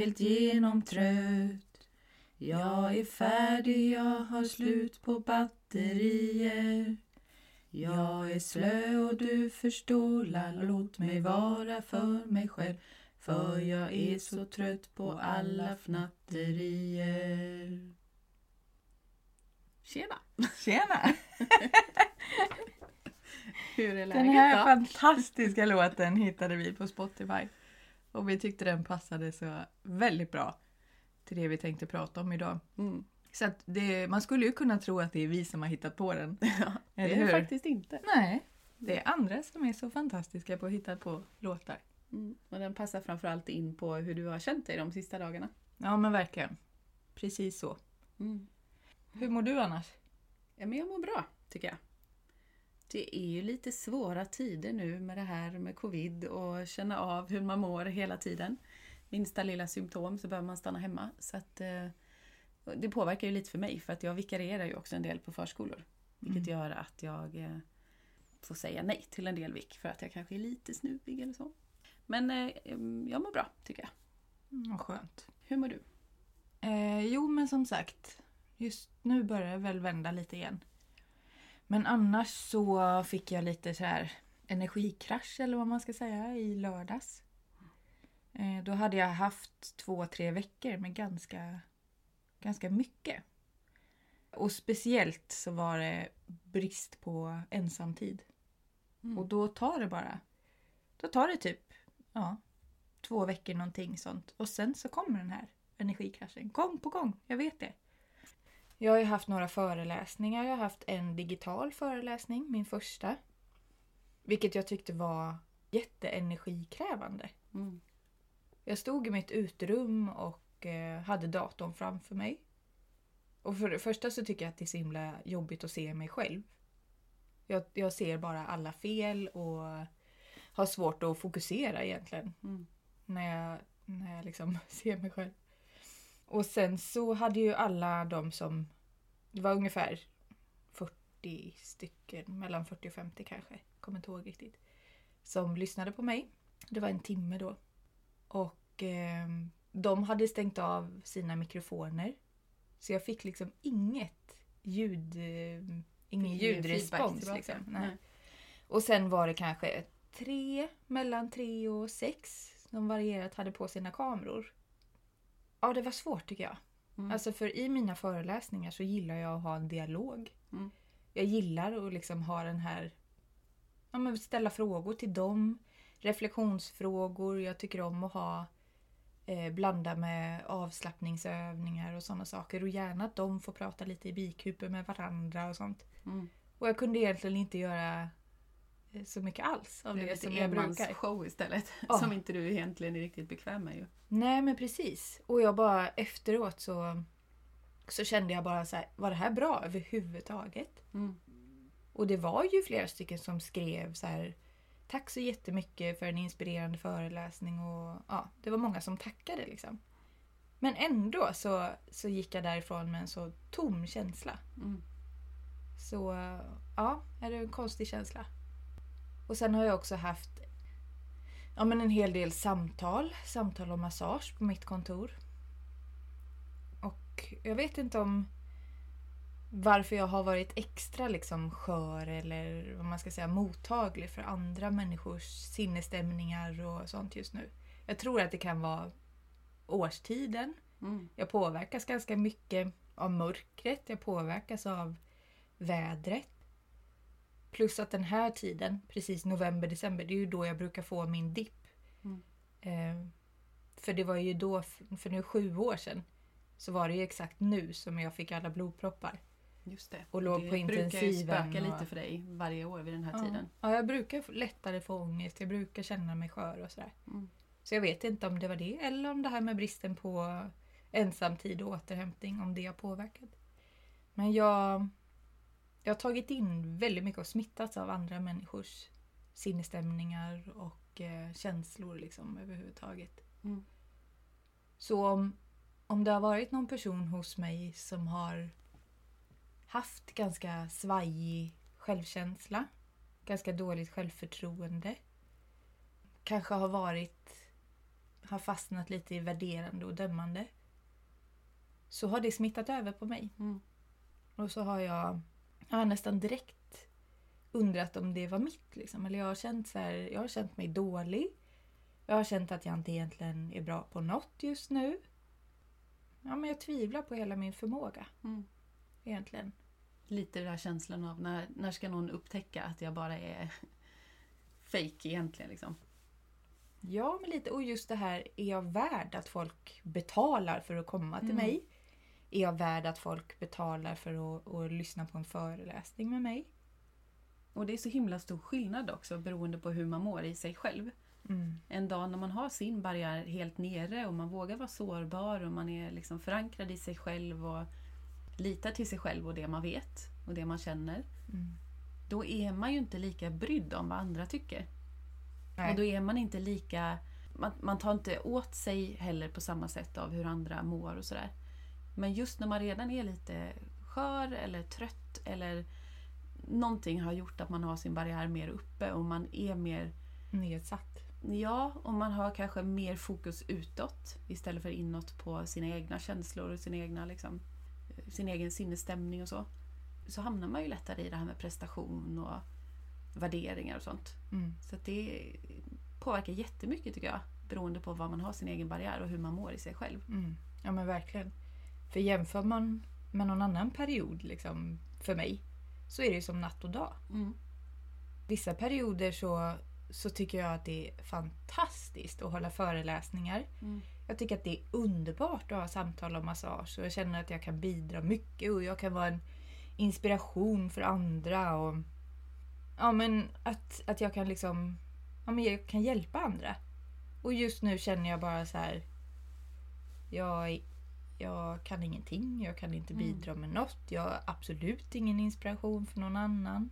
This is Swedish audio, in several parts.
Helt genomtrött. Jag är färdig, jag har slut på batterier. Jag är slö och du förstålar, låt mig vara för mig själv. För jag är så trött på alla fnatterier. Tjena! Tjena! Hur är läget Den här då? fantastiska låten hittade vi på Spotify. Och vi tyckte den passade så väldigt bra till det vi tänkte prata om idag. Mm. Så att det, man skulle ju kunna tro att det är vi som har hittat på den. Ja, det är hur? faktiskt inte. Nej, det är andra som är så fantastiska på att hitta på låtar. Mm. Och den passar framförallt in på hur du har känt dig de sista dagarna. Ja men verkligen. Precis så. Mm. Hur mår du annars? Ja, men jag mår bra, tycker jag. Det är ju lite svåra tider nu med det här med covid och känna av hur man mår hela tiden. Minsta lilla symptom så behöver man stanna hemma. Så att, eh, det påverkar ju lite för mig för att jag vikarierar ju också en del på förskolor. Vilket Mm. gör att jag eh, får säga nej till en del vik för att jag kanske är lite snuvig eller så. Men eh, jag mår bra, tycker jag. Mm, vad skönt. Hur mår du? Eh, jo men som sagt, just nu börjar det väl vända lite igen. Men annars så fick jag lite så här energikrasch eller vad man ska säga i lördags. Eh, då hade jag haft två, tre veckor med ganska, ganska mycket. Och speciellt så var det brist på ensamtid. Mm. Och då tar det bara, då tar det typ ja, två veckor någonting sånt. Och sen så kommer den här energikraschen. Gång på gång, jag vet det. Jag har ju haft några föreläsningar. Jag har haft en digital föreläsning, min första. Vilket jag tyckte var jätteenergikrävande. Mm. Jag stod i mitt uterum och eh, hade datorn framför mig. Och för det första så tycker jag att det är så himla jobbigt att se mig själv. Jag, jag ser bara alla fel och har svårt att fokusera egentligen Mm. när jag, när jag liksom ser mig själv. Och sen så hade ju alla de som, det var ungefär 40 stycken, mellan 40 och 50 kanske, kommer inte ihåg riktigt, som lyssnade på mig. Det var en timme då. Och eh, de hade stängt av sina mikrofoner. Så jag fick liksom inget ljud, eh, ingen ljudrespons. Liksom. Nej. Nej. Och sen var det kanske tre, mellan tre och sex som varierat hade på sina kameror. Ja, det var svårt tycker jag. Mm. Alltså för i mina föreläsningar så gillar jag att ha en dialog. Mm. Jag gillar att liksom ha den här... Ja, men ställa frågor till dem. Reflektionsfrågor. Jag tycker om att ha eh, blanda med avslappningsövningar och sådana saker. Och gärna att de får prata lite i bikuper med varandra och sånt. Mm. Och jag kunde egentligen inte göra så mycket alls av Det det som jag brukar. enmansshow istället. Ja. Som inte du egentligen är riktigt bekväm med ju. Nej men precis. Och jag bara efteråt så, så kände jag bara så här, var det här bra överhuvudtaget? Mm. Och det var ju flera stycken som skrev så här Tack så jättemycket för en inspirerande föreläsning och ja, det var många som tackade liksom. Men ändå så, så gick jag därifrån med en så tom känsla. Mm. Så ja, är det en konstig känsla. Och sen har jag också haft ja, men en hel del samtal. Samtal om massage på mitt kontor. Och jag vet inte om varför jag har varit extra liksom skör eller vad man ska säga mottaglig för andra människors sinnesstämningar och sånt just nu. Jag tror att det kan vara årstiden. Mm. Jag påverkas ganska mycket av mörkret. Jag påverkas av vädret. Plus att den här tiden, precis november, december, det är ju då jag brukar få min dipp. Mm. Eh, för det var ju då, för nu sju år sedan, så var det ju exakt nu som jag fick alla blodproppar. Just det. Och låg det på brukar ju intensiven spöka och- lite för dig varje år vid den här Ja. tiden. Ja, jag brukar lättare få ångest, jag brukar känna mig skör och sådär. Mm. Så jag vet inte om det var det eller om det här med bristen på ensamtid och återhämtning, om det har påverkat. Men jag, jag har tagit in väldigt mycket och smittats av andra människors sinnesstämningar och eh, känslor liksom överhuvudtaget. Mm. Så om, om det har varit någon person hos mig som har haft ganska svajig självkänsla, ganska dåligt självförtroende, kanske har varit har fastnat lite i värderande och dömande så har det smittat över på mig. Mm. Och så har jag, jag har nästan direkt undrat om det var mitt. Liksom. Eller jag har, känt så här, jag har känt mig dålig. Jag har känt att jag inte egentligen är bra på något just nu. Ja, men jag tvivlar på hela min förmåga Mm. egentligen. Lite den där känslan av när, när ska någon upptäcka att jag bara är fake egentligen liksom. Ja, men lite. Och just det här, är jag värd att folk betalar för att komma till Mm. mig? Är jag värd att folk betalar för att, att lyssna på en föreläsning med mig? Och det är så himla stor skillnad också beroende på hur man mår i sig själv. Mm. En dag när man har sin barriär helt nere och man vågar vara sårbar och man är liksom förankrad i sig själv och litar till sig själv och det man vet och det man känner. Mm. Då är man ju inte lika brydd om vad andra tycker. Nej. Och då är man inte lika... Man, man tar inte åt sig heller på samma sätt av hur andra mår och sådär. Men just när man redan är lite skör eller trött eller någonting har gjort att man har sin barriär mer uppe och man är mer... Nedsatt. Ja, och man har kanske mer fokus utåt istället för inåt på sina egna känslor och sin, egna, liksom, sin egen sinnesstämning och så. Så hamnar man ju lättare i det här med prestation och värderingar och sånt. Mm. Så det påverkar jättemycket tycker jag. Beroende på vad man har sin egen barriär och hur man mår i sig själv. Mm. Ja men verkligen. För jämför man med någon annan period liksom, för mig så är det som natt och dag. Mm. Vissa perioder så, så tycker jag att det är fantastiskt att hålla föreläsningar. Mm. Jag tycker att det är underbart att ha samtal och massage och jag känner att jag kan bidra mycket och jag kan vara en inspiration för andra. Och, ja, men att, att jag kan liksom ja, men jag kan hjälpa andra. Och just nu känner jag bara så här. Jag, jag kan ingenting, jag kan inte Mm. bidra med något. Jag har absolut ingen inspiration för någon annan.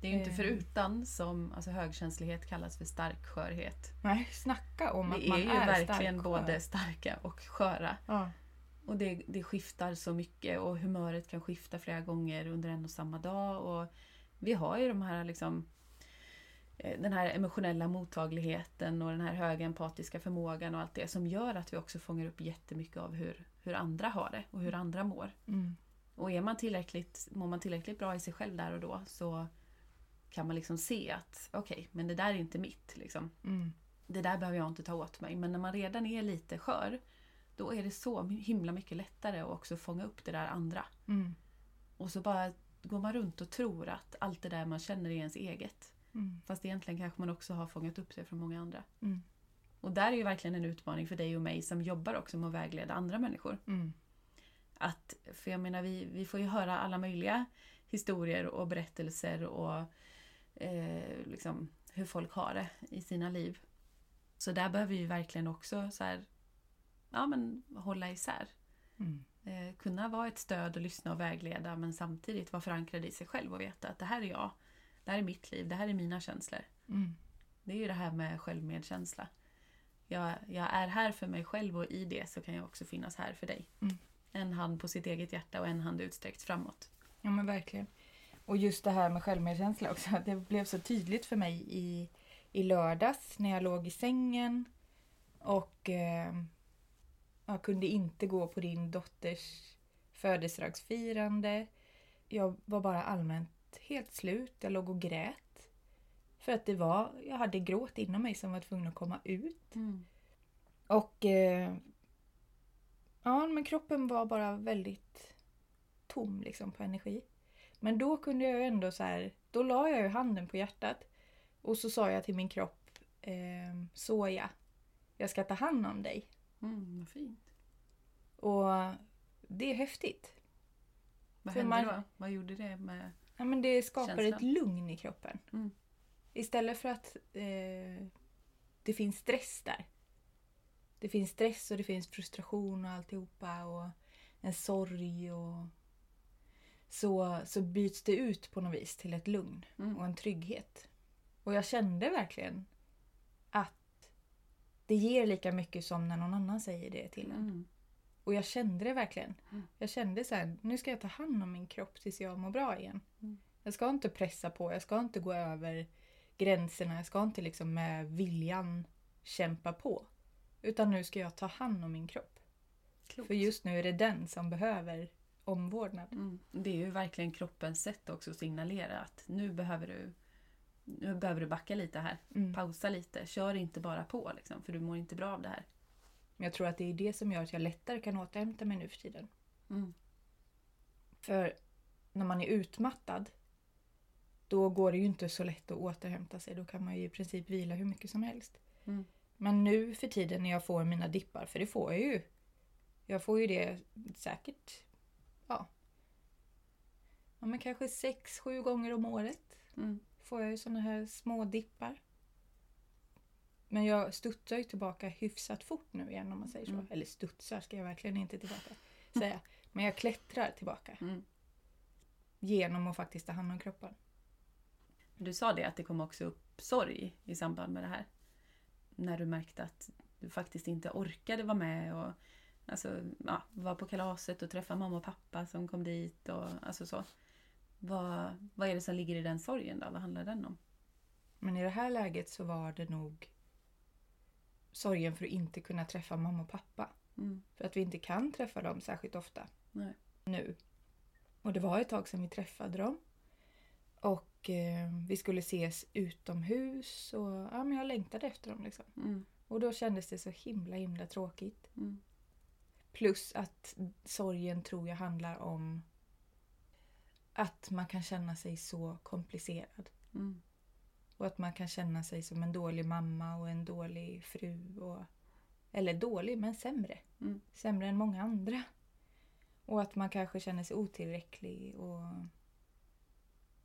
Det är ju inte Eh. förutan som alltså, högkänslighet kallas för stark skörhet. Nej, snacka om att Vi är man ju är verkligen stark både starka och sköra. Ja. Och det, det skiftar så mycket och humöret kan skifta flera gånger under en och samma dag. Och vi har ju de här liksom den här emotionella mottagligheten och den här höga empatiska förmågan och allt det som gör att vi också fångar upp jättemycket av hur, hur andra har det och hur andra mår. Mm. Och är man tillräckligt, mår man tillräckligt bra i sig själv där och då så kan man liksom se att okej, men det där är inte mitt. Liksom. Mm. Det där behöver jag inte ta åt mig. Men när man redan är lite skör då är det så himla mycket lättare att också fånga upp det där andra. Mm. Och så bara går man runt och tror att allt det där man känner är ens eget. Mm. Fast egentligen kanske man också har fångat upp det från många andra. Mm. Och där är ju verkligen en utmaning för dig och mig som jobbar också med att vägleda andra människor. Mm. Att, för jag menar, vi, vi får ju höra alla möjliga historier och berättelser och eh, liksom hur folk har det i sina liv. Så där behöver vi verkligen också så här, ja, men, hålla isär. Mm. Eh, kunna vara ett stöd och lyssna och vägleda men samtidigt vara förankrad i sig själv och veta att det här är jag. Det här är mitt liv, det här är mina känslor. Mm. Det är ju det här med självmedkänsla. Jag, jag är här för mig själv och i det så kan jag också finnas här för dig. Mm. En hand på sitt eget hjärta och en hand utsträckt framåt. Ja men verkligen. Och just det här med självmedkänsla också. Det blev så tydligt för mig i, i lördags när jag låg i sängen och eh, jag kunde inte gå på din dotters födelsedagsfirande. Jag var bara allmänt helt slut. Jag låg och grät. För att det var, jag hade gråt inom mig som var tvungen att komma ut. Och eh, ja, men kroppen var bara väldigt tom liksom på energi. Men då kunde jag ändå så här, då la jag ju handen på hjärtat och så sa jag till min kropp, eh, Soja, jag ska ta hand om dig. Mm, vad fint. Och det är häftigt. Vad För hände man- då? Vad gjorde det med... Ja, men det skapar Känslan. ett lugn i kroppen. Mm. Istället för att eh, det finns stress där. Det finns stress och det finns frustration och alltihopa och en sorg och så, så byts det ut på något vis till ett lugn Mm. och en trygghet. Och jag kände verkligen att det ger lika mycket som när någon annan säger det till en. Mm. Och jag kände det verkligen. Mm. Jag kände så här, nu ska jag ta hand om min kropp tills jag mår bra igen. Mm. Jag ska inte pressa på, jag ska inte gå över gränserna, jag ska inte liksom med viljan kämpa på. Utan nu ska jag ta hand om min kropp. Klokt. För just nu är det den som behöver omvårdnad. Mm. Det är ju verkligen kroppens sätt också att signalera att nu behöver du, nu behöver du backa lite här. Mm. Pausa lite. Kör inte bara på liksom, för du mår inte bra av det här. Men jag tror att det är det som gör att jag lättare kan återhämta mig nu för tiden. Mm. För när man är utmattad då går det ju inte så lätt att återhämta sig. Då kan man ju i princip vila hur mycket som helst. Mm. Men nu för tiden när jag får mina dippar, för det får jag ju. Jag får ju det säkert, ja. ja men kanske sex, sju gånger om året Mm. får jag ju såna här små dippar. Men jag studsar ju tillbaka hyfsat fort nu igen om man säger så. Mm. Eller studsar ska jag verkligen inte tillbaka säga. Men jag klättrar tillbaka. Mm. Genom att faktiskt ta hand om kroppen. Du sa det att det kom också upp sorg i samband med det här. När du märkte att du faktiskt inte orkade vara med och alltså, ja, vara på kalaset och träffa mamma och pappa som kom dit och alltså så. Vad, vad är det som ligger i den sorgen då? Vad handlar den om? Men i det här läget så var det nog sorgen för att inte kunna träffa mamma och pappa. Mm. För att vi inte kan träffa dem särskilt ofta Nej. nu. Och det var ett tag sedan vi träffade dem. Och eh, vi skulle ses utomhus och ja, men jag längtade efter dem liksom. Mm. Och då kändes det så himla himla tråkigt. Mm. Plus att sorgen tror jag handlar om att man kan känna sig så komplicerad. Mm. Och att man kan känna sig som en dålig mamma och en dålig fru. Och, eller dålig, men sämre. Mm. Sämre än många andra. Och att man kanske känner sig otillräcklig. Och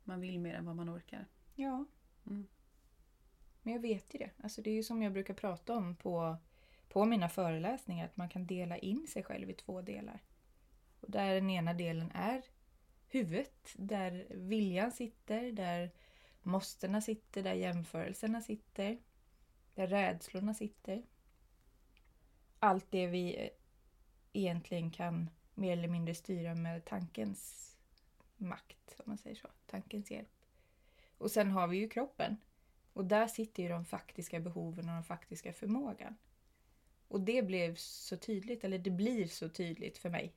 Man vill mer än vad man orkar. ja, Mm. men jag vet ju det. Alltså det är ju som jag brukar prata om på, på mina föreläsningar. Att man kan dela in sig själv i två delar. Och där den ena delen är huvudet. Där viljan sitter. Där måstena sitter. Där jämförelserna sitter. Där rädslorna sitter. Allt det vi eh, egentligen kan mer eller mindre styra med tankens makt, om man säger så. Tankens hjälp. Och sen har vi ju kroppen. Och där sitter ju de faktiska behoven och den faktiska förmågan. Och det blev så tydligt, eller det blir så tydligt för mig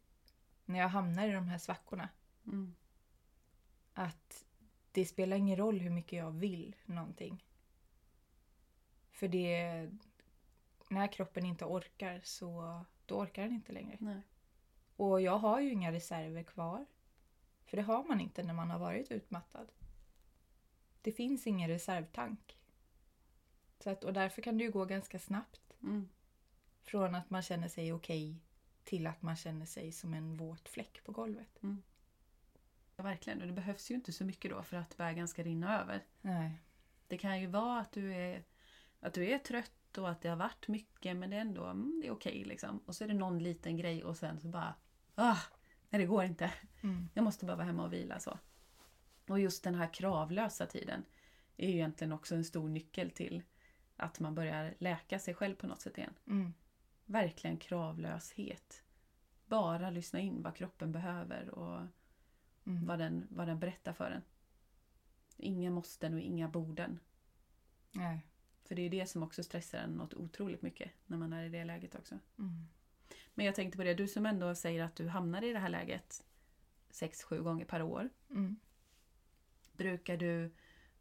när jag hamnar i de här svackorna. Mm. Att det spelar ingen roll hur mycket jag vill någonting. För det... När kroppen inte orkar så då orkar den inte längre. Nej. Och jag har ju inga reserver kvar. För det har man inte när man har varit utmattad. Det finns ingen reservtank. Så att, och därför kan det ju gå ganska snabbt. Mm. Från att man känner sig okej till att man känner sig som en våt fläck på golvet. Ja, verkligen. Och det behövs ju inte så mycket då för att bägaren ska rinna över. Nej. Det kan ju vara att du är, att du är trött och att det har varit mycket men det är ändå mm, det är okej. liksom. Och så är det någon liten grej och sen så bara ah, nej det går inte. Mm. Jag måste bara vara hemma och vila. så. Och just den här kravlösa tiden är ju egentligen också en stor nyckel till att man börjar läka sig själv på något sätt igen. Mm. Verkligen kravlöshet. Bara lyssna in vad kroppen behöver och Mm. vad den, vad den berättar för en. Inga måsten och inga borden. Nej. För det är det som också stressar en något otroligt mycket när man är i det läget också. Mm. Men jag tänkte på det, du som ändå säger att du hamnar i det här läget sex, sju gånger per år. Mm. Brukar du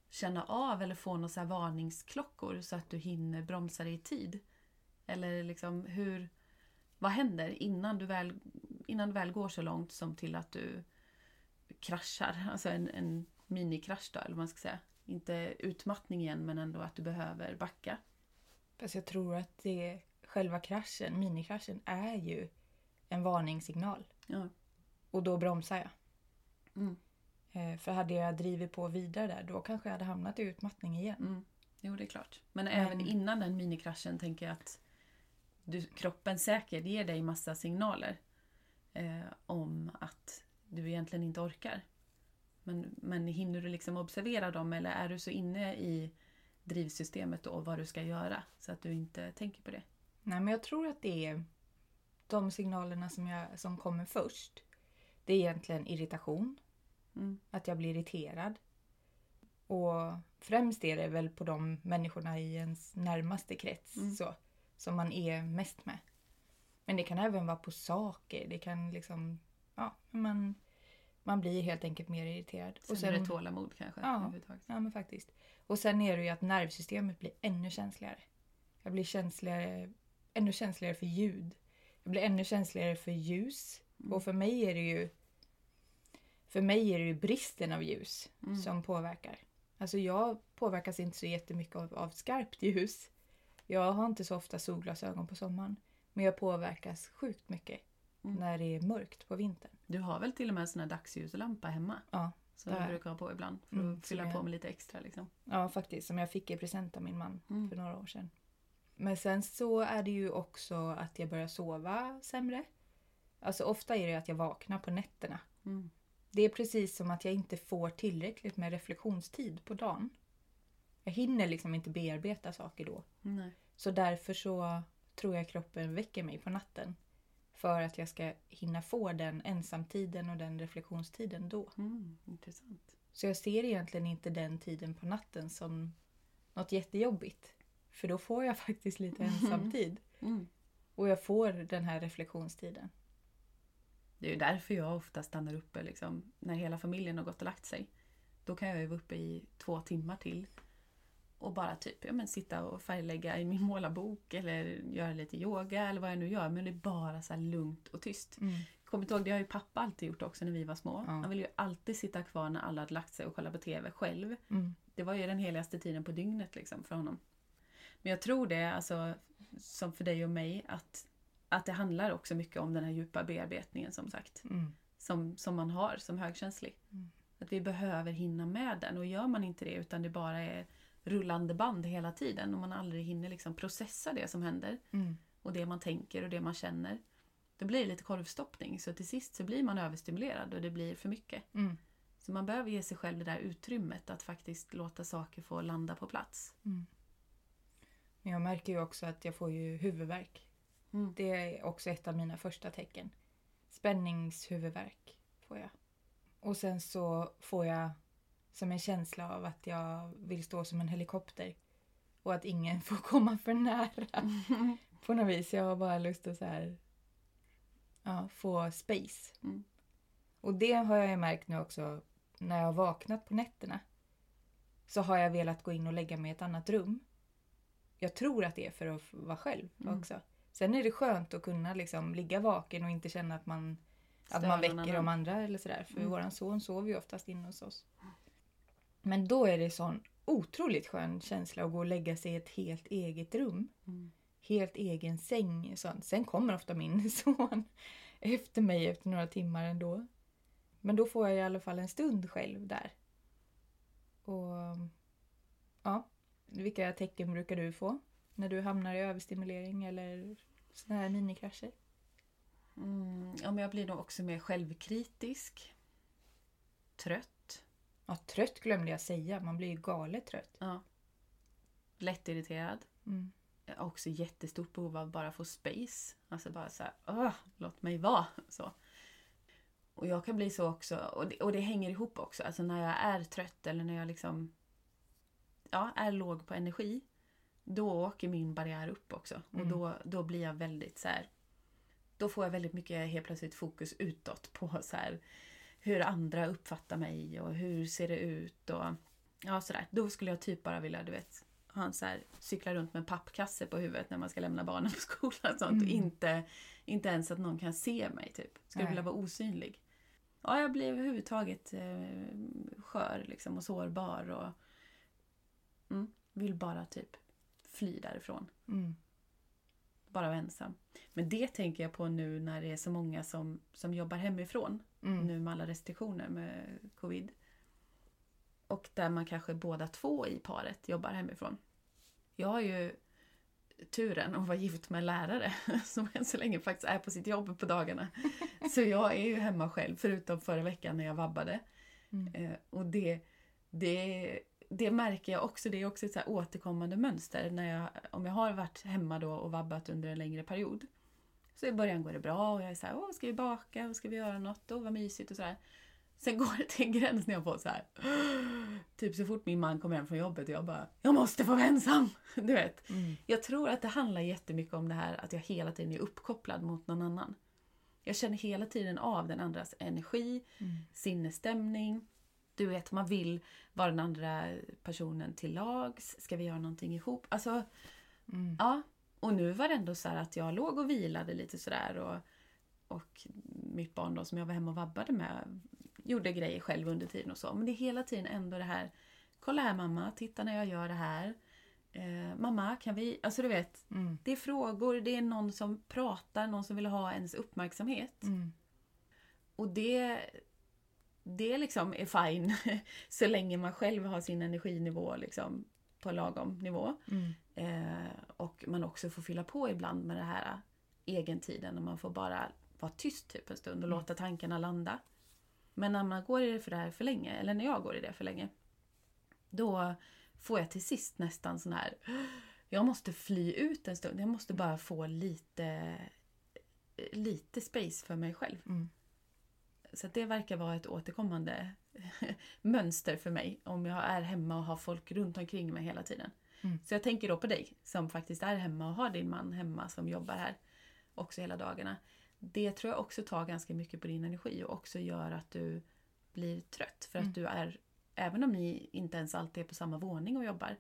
känna av eller få några varningsklockor så att du hinner bromsa dig i tid? Eller liksom hur... Vad händer innan du väl, innan du väl går så långt som till att du kraschar? Alltså en, en minikrasch då, eller vad man ska säga. Inte utmattning igen, men ändå att du behöver backa. Fast jag tror att det, själva kraschen, minikraschen, är ju en varningssignal. Ja. Och då bromsar jag. Mm. Eh, För hade jag drivit på vidare där, då kanske jag hade hamnat i utmattning igen. Mm. Jo, det är klart. Men, även innan den minikraschen tänker jag att du, kroppen säkert ger dig massa signaler eh, om att du egentligen inte orkar. Men, men hinner du liksom observera dem eller är du så inne i drivsystemet och vad du ska göra så att du inte tänker på det? Nej, men jag tror att det är de signalerna som, jag, som kommer först. Det är egentligen irritation, Mm. att jag blir irriterad. Och främst är det väl på de människorna i ens närmaste krets Mm. så, som man är mest med. Men det kan även vara på saker. Det kan liksom... Ja, man, man blir helt enkelt mer irriterad. Sen, och sen är det tålamod kanske? Ja, ja, men faktiskt. Och sen är det ju att nervsystemet blir ännu känsligare. Jag blir känsligare, ännu känsligare för ljud. Jag blir ännu känsligare för ljus. Mm. Och för mig är det ju för mig är det ju bristen av ljus mm. som påverkar. Alltså jag påverkas inte så jättemycket av, av skarpt ljus. Jag har inte så ofta solglasögon på sommaren. Men jag påverkas sjukt mycket mm. när det är mörkt på vintern. Du har väl till och med en sån här dagsljuslampa hemma? Ja. Som du brukar ha på ibland för att mm, fylla jag... på med lite extra. Liksom. Ja, faktiskt. Som jag fick i present av min man mm. för några år sedan. Men sen så är det ju också att jag börjar sova sämre. Alltså ofta är det att jag vaknar på nätterna. Mm. Det är precis som att jag inte får tillräckligt med reflektionstid på dagen. Jag hinner liksom inte bearbeta saker då. Nej. Så därför så tror jag kroppen väcker mig på natten. För att jag ska hinna få den ensamtiden och den reflektionstiden då. Mm, intressant. Så jag ser egentligen inte den tiden på natten som något jättejobbigt. För då får jag faktiskt lite ensamtid. Mm. Och jag får den här reflektionstiden. Det är ju därför jag ofta stannar uppe liksom, när hela familjen har gått och lagt sig. Då kan jag ju vara uppe i två timmar till och bara typ ja, men sitta och färglägga i min målarbok eller göra lite yoga eller vad jag nu gör. Men det är bara så lugnt och tyst. Mm. Kommer ihåg, det har ju pappa alltid gjort också när vi var små. Ja. Han ville ju alltid sitta kvar när alla hade lagt sig och kolla på TV själv. Mm. Det var ju den heligaste tiden på dygnet liksom för honom. Men jag tror det, alltså, som för dig och mig, att, att det handlar också mycket om den här djupa bearbetningen som sagt. Mm. Som, som man har som högkänslig. Mm. Att vi behöver hinna med den och gör man inte det utan det bara är rullande band hela tiden och man aldrig hinner liksom processa det som händer mm. och det man tänker och det man känner. Då blir det lite korvstoppning så till sist så blir man överstimulerad och det blir för mycket. Mm. Så man behöver ge sig själv det där utrymmet att faktiskt låta saker få landa på plats. Mm. Men jag märker ju också att jag får ju huvudvärk. Mm. Det är också ett av mina första tecken. Spänningshuvudvärk får jag. Och sen så får jag som en känsla av att jag vill stå som en helikopter. Och att ingen får komma för nära. På något vis. Jag har bara lust att så här, ja, få space. Mm. Och det har jag märkt nu också när jag har vaknat på nätterna. Så har jag velat gå in och lägga mig i ett annat rum. Jag tror att det är för att vara själv mm. också. Sen är det skönt att kunna liksom ligga vaken och inte känna att man, att man väcker de andra eller sådär. För mm. våran son sover ju oftast inne hos oss. Men då är det sån otroligt skön känsla att gå och lägga sig i ett helt eget rum. Mm. Helt egen säng. Sånt. Sen kommer ofta min son efter mig efter några timmar ändå. Men då får jag i alla fall en stund själv där. Och ja, vilka tecken brukar du få när du hamnar i överstimulering eller såna här minikrascher? Mm, ja, men jag blir nog också mer självkritisk. Trött Ja, trött glömde jag säga. Man blir ju galet trött. Ja. Lättirriterad. Mm. Jag har också jättestort behov av bara få space. Alltså bara så här, låt mig vara. Så. Och jag kan bli så också, och det, och det hänger ihop också. Alltså när jag är trött eller när jag liksom ja, är låg på energi. Då åker min barriär upp också. Mm. Och då, då blir jag väldigt så här, Då får jag väldigt mycket helt plötsligt fokus utåt på så här hur andra uppfattar mig och hur ser det ut och ja sådär. Då skulle jag typ bara vilja, du vet, ha en så här, cykla runt med en pappkasse på huvudet när man ska lämna barnen på skolan och sånt. Mm. Och inte, inte ens att någon kan se mig typ. Skulle vilja vara osynlig. Ja, jag blir överhuvudtaget eh, skör liksom och sårbar och mm, vill bara typ fly därifrån. Mm. Bara vara ensam. Men det tänker jag på nu när det är så många som, som jobbar hemifrån mm. nu med alla restriktioner med covid. Och där man kanske båda två i paret jobbar hemifrån. Jag har ju turen att vara gift med en lärare som än så länge faktiskt är på sitt jobb på dagarna. Så jag är ju hemma själv förutom förra veckan när jag vabbade. Mm. Eh, och det, det, det märker jag också, det är också ett så återkommande mönster. När jag, om jag har varit hemma då och vabbat under en längre period så i början går det bra och jag är så här, åh ska vi baka och ska vi göra något och vad mysigt och sådär. Sen går det till en gräns när jag får så här. Typ så fort min man kommer hem från jobbet och jag bara Jag måste få vara ensam! Du vet. Mm. Jag tror att det handlar jättemycket om det här att jag hela tiden är uppkopplad mot någon annan. Jag känner hela tiden av den andras energi, Mm. sinnesstämning. Du vet, man vill vara den andra personen till lags. Ska vi göra någonting ihop? Alltså, Mm. ja. Och nu var det ändå så här att jag låg och vilade lite sådär och, och mitt barn då som jag var hemma och vabbade med gjorde grejer själv under tiden och så. Men det är hela tiden ändå det här Kolla här mamma, titta när jag gör det här. Eh, mamma, kan vi... Alltså du vet, Mm. det är frågor, det är någon som pratar, någon som vill ha ens uppmärksamhet. Mm. Och det, det liksom är fine så länge man själv har sin energinivå liksom på lagom nivå. Mm. Eh, och man också får fylla på ibland med det här egentiden och man får bara vara tyst typ en stund och Mm. låta tankarna landa. Men när man går i det för det här för länge, eller när jag går i det för länge, då får jag till sist nästan sån här jag måste fly ut en stund. Jag måste bara få lite, lite space för mig själv. Mm. Så det verkar vara ett återkommande mönster för mig om jag är hemma och har folk runt omkring mig hela tiden. Mm. Så jag tänker då på dig som faktiskt är hemma och har din man hemma som jobbar här också hela dagarna. Det tror jag också tar ganska mycket på din energi och också gör att du blir trött. För att Mm. du är, även om ni inte ens alltid är på samma våning och jobbar,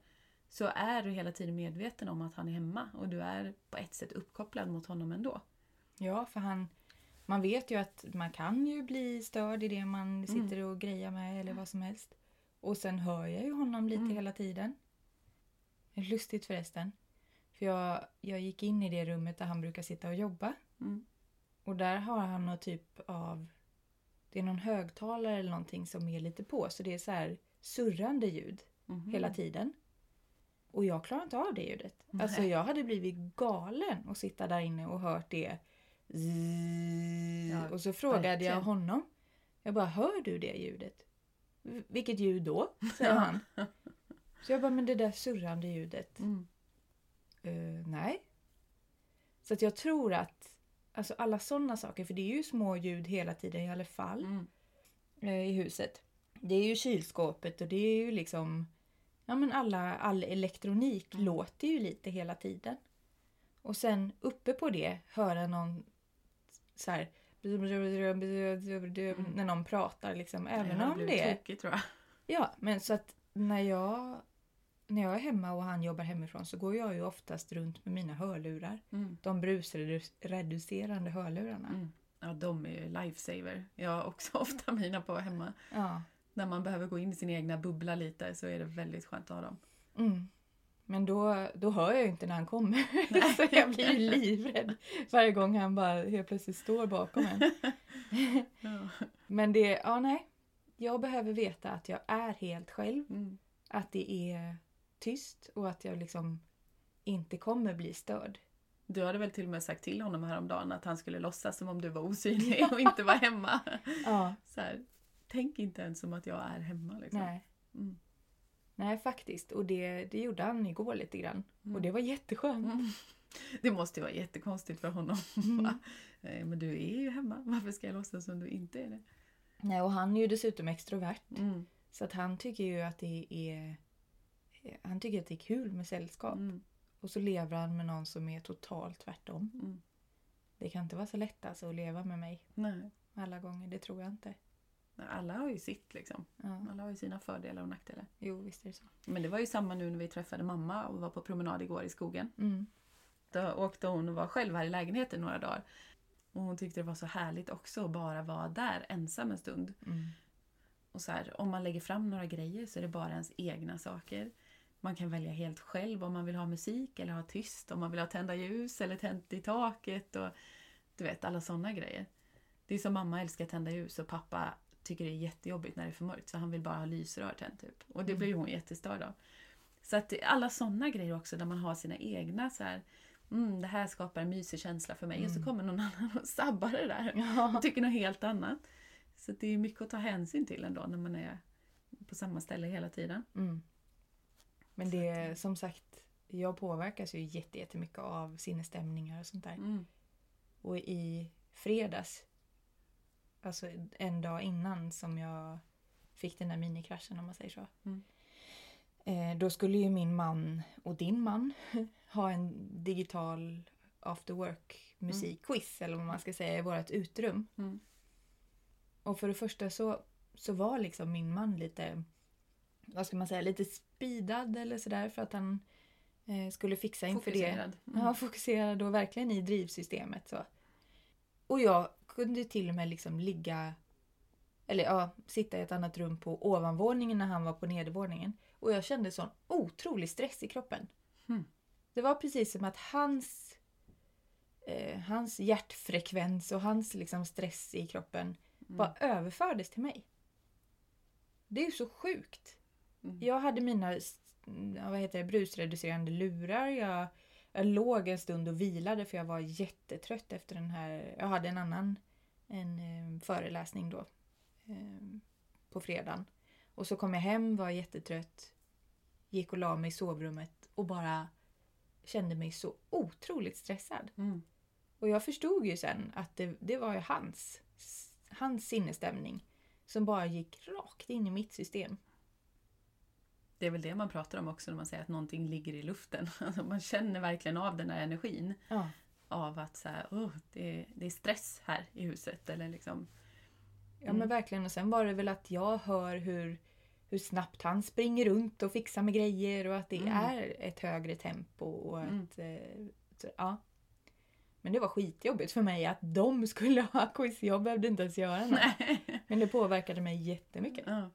så är du hela tiden medveten om att han är hemma och du är på ett sätt uppkopplad mot honom ändå. Ja, för han... Man vet ju att man kan ju bli störd i det man sitter och grejar med eller vad som helst. Och sen hör jag ju honom lite Mm. hela tiden. Lustigt förresten. För jag, jag gick in i det rummet där han brukar sitta och jobba. Mm. Och där har han någon typ av... Det är någon högtalare eller någonting som är lite på. Så det är så här surrande ljud Mhm. hela tiden. Och jag klarar inte av det ljudet. Nej. Alltså jag hade blivit galen att sitta där inne och hört det. Ja, och så frågade jag verkligen. honom. Jag bara, hör du det ljudet? "V- Vilket ljud då? säger han. Så jag bara, men det där surrande ljudet. Mm. "Eh, nej. Så att jag tror att alltså alla sådana saker, för det är ju små ljud hela tiden i alla fall Mm. eh, i huset. Det är ju kylskåpet och det är ju liksom... Ja men alla, all elektronik Mm. låter ju lite hela tiden. Och sen uppe på det höra någon så här... När någon pratar liksom. Även har om det tokig, tror jag. Ja, men så att när jag, när jag är hemma och han jobbar hemifrån så går jag ju oftast runt med mina hörlurar. Mm. De brusreducerande hörlurarna. Mm. Ja, de är ju lifesaver. Jag har också ofta mina på hemma. Ja. När man behöver gå in i sin egna bubbla lite så är det väldigt skönt att ha dem. Mm. Men då, då hör jag ju inte när han kommer. så jag blir ju livrädd varje gång han bara helt plötsligt står bakom en. Ja. Men det, ja nej. Jag behöver veta att jag är helt själv. Mm. Att det är tyst och att jag liksom inte kommer bli störd. Du hade väl till och med sagt till honom häromdagen att han skulle låtsas som om du var osynlig och inte var hemma. Ja, Så här, tänk inte ens som att jag är hemma. Liksom. nej. Mm. Nej, faktiskt. Och det, det gjorde han igår lite grann. Mm. Och det var jätteskönt. Mm. Det måste ju vara jättekonstigt för honom. Mm. Eh, Men du är ju hemma. Varför ska jag låtsas som du inte är det? Nej, och han är ju dessutom extrovert. Mm. Så att han tycker ju att det är... Han tycker att det är kul med sällskap. Mm. Och så lever han med någon som är totalt tvärtom. Mm. Det kan inte vara så lätt alltså att leva med mig Nej. alla gånger. Det tror jag inte. Alla har ju sitt liksom. Ja. Alla har ju sina fördelar och nackdelar. Jo, visst är det så. Men det var ju samma nu när vi träffade mamma och var på promenad igår i skogen. Mm. Då åkte hon och var själv här i lägenheten några dagar. Och hon tyckte det var så härligt också att bara vara där ensam en stund. Mm. Och så här, om man lägger fram några grejer så är det bara ens egna saker. Man kan välja helt själv om man vill ha musik eller ha tyst. Om man vill ha tända ljus eller tänt i taket. Och, du vet, alla sådana grejer. Det är som mamma älskar tända ljus och pappa tycker det är jättejobbigt när det är för mörkt. Så han vill bara ha lysrör tänt typ. Och det Mm. blir ju hon jättestörd av. Så att alla sådana grejer också där man har sina egna så här. Mm, det här skapar en mysig känsla för mig. Och så Mm. kommer någon annan och sabbar det där. Ja. Och tycker något helt annat. Så det är mycket att ta hänsyn till ändå när man är på samma ställe hela tiden. Mm. Men det att- som sagt, jag påverkas ju jätte- jättemycket av sinnesstämningar och sånt där. Mm. Och i fredags alltså en dag innan som jag fick den där minikraschen om man säger så. Mm. Eh, då skulle ju min man och din man ha en digital after work musikquiz eller vad man ska säga i vårt utrum. Mm. Och för det första så, så var liksom min man lite, vad ska man säga, lite speedad eller sådär för att han eh, skulle fixa inför det. Fokuserad. Mm. Ja, fokuserad och verkligen i drivsystemet. Så. Och jag kunde till och med liksom ligga, eller ja, sitta i ett annat rum på ovanvåningen när han var på nedervåningen. Och jag kände sån otrolig stress i kroppen. Hmm. Det var precis som att hans, eh, hans hjärtfrekvens och hans liksom stress i kroppen Mm. bara överfördes till mig. Det är ju så sjukt. Mm. Jag hade mina vad heter det, brusreducerande lurar. Jag, jag låg en stund och vilade för jag var jättetrött efter den här. Jag hade en annan en, eh, föreläsning då eh, på fredagen. Och så kom jag hem, var jättetrött, gick och la mig i sovrummet och bara kände mig så otroligt stressad. Mm. Och jag förstod ju sen att det, det var hans, hans sinnesstämning som bara gick rakt in i mitt system. Det är väl det man pratar om också när man säger att någonting ligger i luften. Alltså man känner verkligen av den här energin. Ja. Av att så här, oh, det, är, det är stress här i huset. Eller liksom, Ja Mm. men verkligen. Och sen var det väl att jag hör hur, hur snabbt han springer runt och fixar med grejer och att det Mm. är ett högre tempo. Och Mm. att, eh, så, ja. Men det var skitjobbigt för mig att de skulle ha quiz. Jag behövde inte ens göra något. nej. Men det påverkade mig jättemycket. Ja.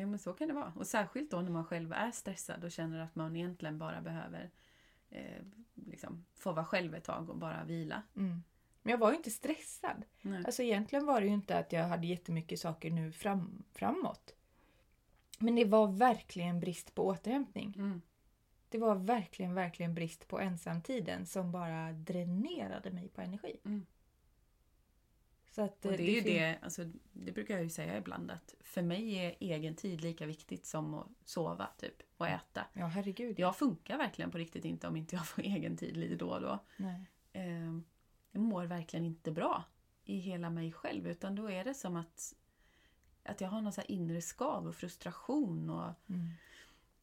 Ja, men så kan det vara. Och särskilt då när man själv är stressad och känner att man egentligen bara behöver eh, liksom, få vara själv ett tag och bara vila. Mm. Men jag var ju inte stressad. Nej. Alltså egentligen var det ju inte att jag hade jättemycket saker nu fram, framåt. Men det var verkligen brist på återhämtning. Mm. Det var verkligen, verkligen brist på ensamtiden som bara dränerade mig på energi. Mm. Att, Och eh, det är ju det, alltså, det brukar jag ju säga ibland att för mig är egen tid lika viktigt som att sova typ och äta. Ja, herregud. Jag funkar verkligen på riktigt inte om inte jag får egen tid lite då och då. Nej. Eh, jag mår verkligen inte bra i hela mig själv utan då är det som att, att jag har någon så inre skav och frustration och Mm.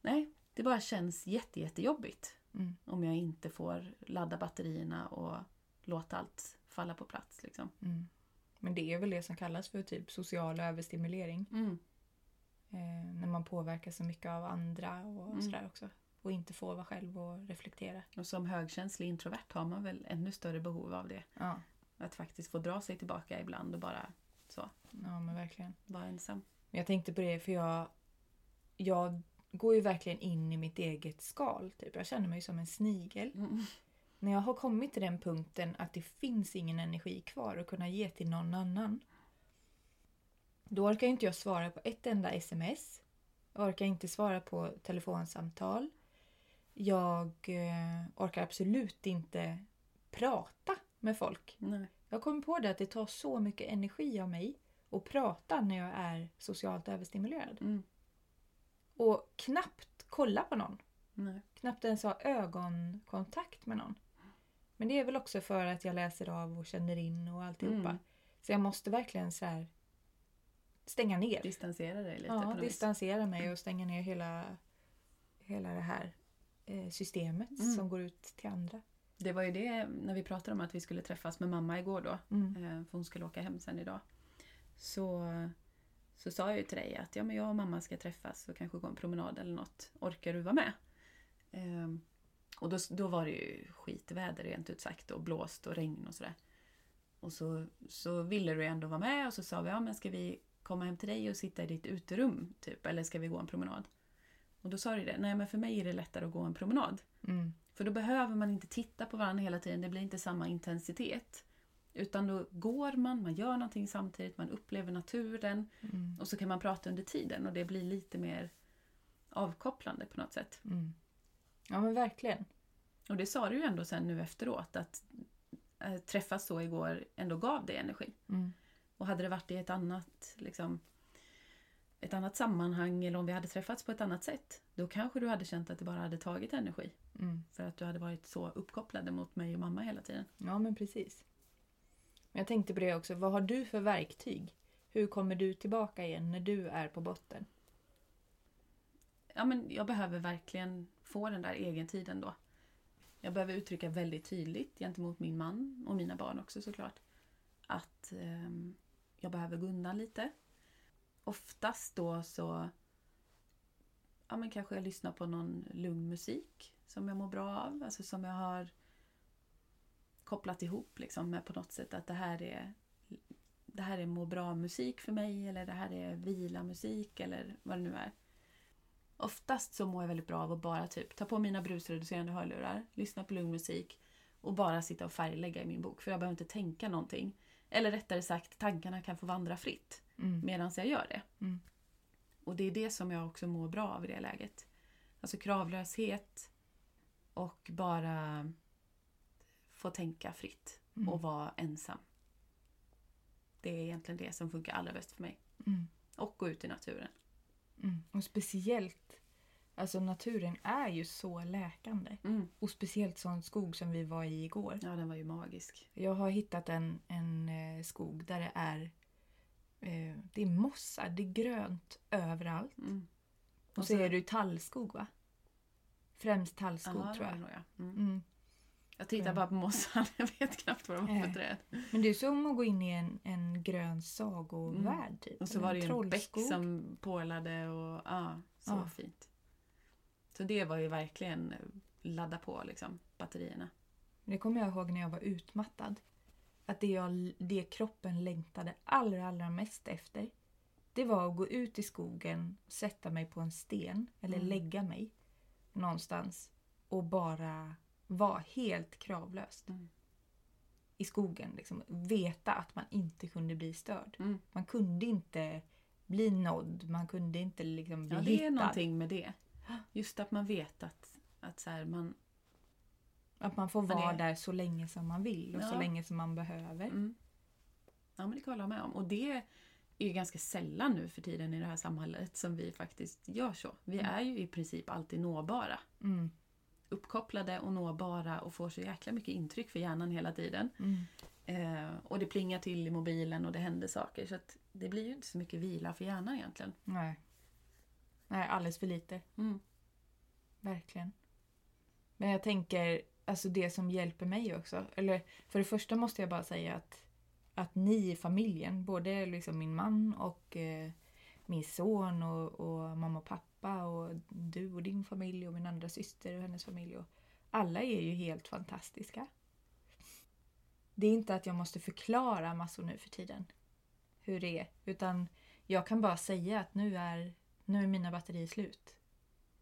nej, det bara känns jätte, jättejobbigt Mm. om jag inte får ladda batterierna och låta allt falla på plats. Liksom. Mm. Men det är väl det som kallas för typ social överstimulering. Mm. Eh, när man påverkar så mycket av andra och Mm. sådär också. Och inte får vara själv och reflektera. Och som högkänslig introvert har man väl ännu större behov av det. Ja, Att faktiskt få dra sig tillbaka ibland och bara så, ja men verkligen. vara ensam. Jag tänkte på det för jag, jag går ju verkligen in i mitt eget skal. Typ. Jag känner mig som en snigel. Mm. När jag har kommit till den punkten att det finns ingen energi kvar att kunna ge till någon annan. Då orkar inte jag svara på ett enda sms. Jag orkar inte svara på telefonsamtal. Jag eh, orkar absolut inte prata med folk. Nej. Jag kommer på det att det tar så mycket energi av mig att prata när jag är socialt överstimulerad. Mm. Och knappt kolla på någon. Nej. Knappt ens ha ögonkontakt med någon. Men det är väl också för att jag läser av och känner in och alltihopa. Mm. Så jag måste verkligen så här stänga ner. Distansera dig lite Ja, något vis. distansera mig och stänga ner hela, hela det här eh, systemet Mm. som går ut till andra. Det var ju det när vi pratade om att vi skulle träffas med mamma igår då. Mm. eh, För hon skulle åka hem sen idag. Så, så sa jag ju till dig att ja, men jag och mamma ska träffas och kanske gå en promenad eller något. Orkar du vara med? Ehm, och då, då var det ju skitväder rent ut sagt och blåst och regn och sådär. Och så, så ville du ändå vara med och så sa vi ja men ska vi komma hem till dig och sitta i ditt uterum typ eller ska vi gå en promenad? Och då sa du det, nej men för mig är det lättare att gå en promenad. Mm. För då behöver man inte titta på varandra hela tiden, det blir inte samma intensitet. Utan då går man, man gör någonting samtidigt, man upplever naturen Mm. och så kan man prata under tiden och det blir lite mer avkopplande på något sätt. Mm. Ja men verkligen. Och det sa du ju ändå sen nu efteråt att äh, träffas så igår ändå gav det energi. Mm. Och hade det varit i ett annat, liksom, ett annat sammanhang eller om vi hade träffats på ett annat sätt då kanske du hade känt att det bara hade tagit energi. Mm. För att du hade varit så uppkopplade mot mig och mamma hela tiden. Ja men precis. Jag tänkte på det också, vad har du för verktyg? Hur kommer du tillbaka igen när du är på botten? Ja, men jag behöver verkligen få den där egentiden då. Jag behöver uttrycka väldigt tydligt gentemot min man och mina barn också såklart. Att eh, jag behöver gå undan lite. Oftast då så ja, men kanske jag lyssnar på någon lugn musik som jag mår bra av. Alltså som jag har kopplat ihop liksom med på något sätt att det här är det här är må bra musik för mig eller det här är vila musik eller vad det nu är. Oftast så mår jag väldigt bra av att bara typ ta på mina brusreducerande hörlurar, lyssna på lugn musik och bara sitta och färglägga i min bok för jag behöver inte tänka någonting. Eller rättare sagt, tankarna kan få vandra fritt Mm. medan jag gör det. Mm. Och det är det som jag också mår bra av i det läget. Alltså kravlöshet och bara få tänka fritt Mm. och vara ensam. Det är egentligen det som funkar allra bäst för mig. Mm. Och gå ut i naturen. Mm. Och speciellt, alltså naturen är ju så läkande. Mm. Och speciellt sån skog som vi var i igår. Ja, den var ju magisk. Jag har hittat en, en eh, skog där det är eh, det är mossar, det är grönt överallt. Mm. Och så är det ju tallskog va? Främst tallskog ja, tror jag. nog, ja. Jag tittar Mm. bara på mossan, jag vet knappt vad de var för Nej. träd. Men det är som att gå in i en, en grön sagovärld. Typ. Mm. Och så var det ju en bäck som pålade och ja, så Ja. fint. Så det var ju verkligen ladda på liksom, batterierna. Det kommer jag ihåg när jag var utmattad. Att det, jag, det kroppen längtade allra, allra mest efter det var att gå ut i skogen, sätta mig på en sten eller Mm. lägga mig någonstans och bara vara helt kravlöst Mm. i skogen. Liksom. Veta att man inte kunde bli störd. Mm. Man kunde inte bli nådd, man kunde inte liksom bli Ja, det är hittad. någonting med det. Just att man vet att, att så här, man... Att man får Man vara är- där så länge som man vill och så Ja. länge som man behöver. Mm. Ja, men det kan jag hålla med om. Och det är ju ganska sällan nu för tiden i det här samhället som vi faktiskt gör så. Vi Mm. är ju i princip alltid nåbara. Mm. Uppkopplade och nåbara och får så jäkla mycket intryck för hjärnan hela tiden. Mm. Eh, och det plingar till i mobilen och det händer saker. Så det blir ju inte så mycket vila för hjärnan egentligen. Nej. Nej, alldeles för lite. Mm. Verkligen. Men jag tänker, alltså det som hjälper mig också. Eller för det första måste jag bara säga att, att ni i familjen, både liksom min man och eh, min son och, och mamma och pappa och du och din familj och min andra syster och hennes familj. Och, alla är ju helt fantastiska. Det är inte att jag måste förklara massor nu för tiden hur det är. Utan jag kan bara säga att nu är, nu är mina batterier slut.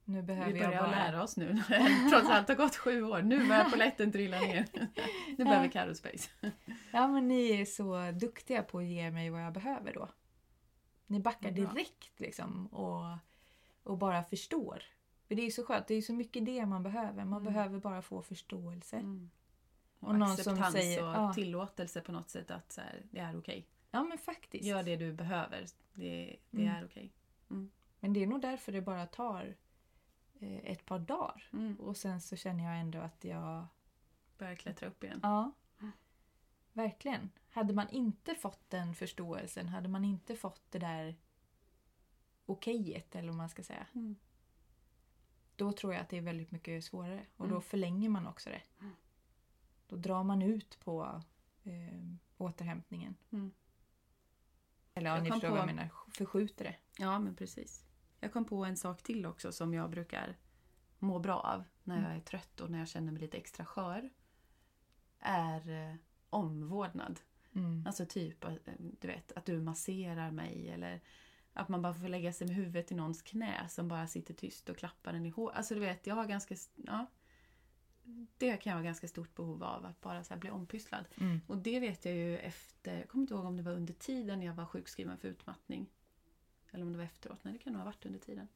Nu behöver Vi jag börjar bara... lära oss nu trots allt har gått sju år. Nu börjar polletten trilla ner. Nu behöver Carro Space. Ja men ni är så duktiga på att ge mig vad jag behöver då. Ni backar bra. direkt liksom och, och bara förstår. För det är så skönt, det är så mycket det man behöver. Man Mm. behöver bara få förståelse. Mm. Och, Och någon som acceptans säger- och ja. tillåtelse på något sätt att så här, det är okej. Ja men faktiskt. Gör det du behöver. Det, det Mm. är okej. Men det är nog därför det bara tar eh, ett par dagar. Mm. Och sen så känner jag ändå att jag... Börjar klättra upp igen. Ja. Mm. Verkligen. Hade man inte fått den förståelsen, hade man inte fått det där okejet eller vad man ska säga. Mm. Då tror jag att det är väldigt mycket svårare. Och då Mm. förlänger man också det. Mm. Då drar man ut på eh, återhämtningen. Mm. Eller ja, Jag ni förstår på- vad jag menar. Förskjuter det. Ja, men precis. Jag kom på en sak till också som jag brukar må bra av när jag är trött och när jag känner mig lite extra skör. Är eh, omvårdnad. Mm. Alltså typ eh, du vet, att du masserar mig eller att man bara får lägga sig med huvudet i någons knä som bara sitter tyst och klappar en i håret. Alltså du vet, jag har ganska... Ja, det kan jag ha ganska stort behov av, att bara så bli ompysslad. Mm. Och det vet jag ju efter, jag kommer inte ihåg om det var under tiden jag var sjukskriven för utmattning. Eller om det var efteråt, nej det kan nog ha varit under tiden.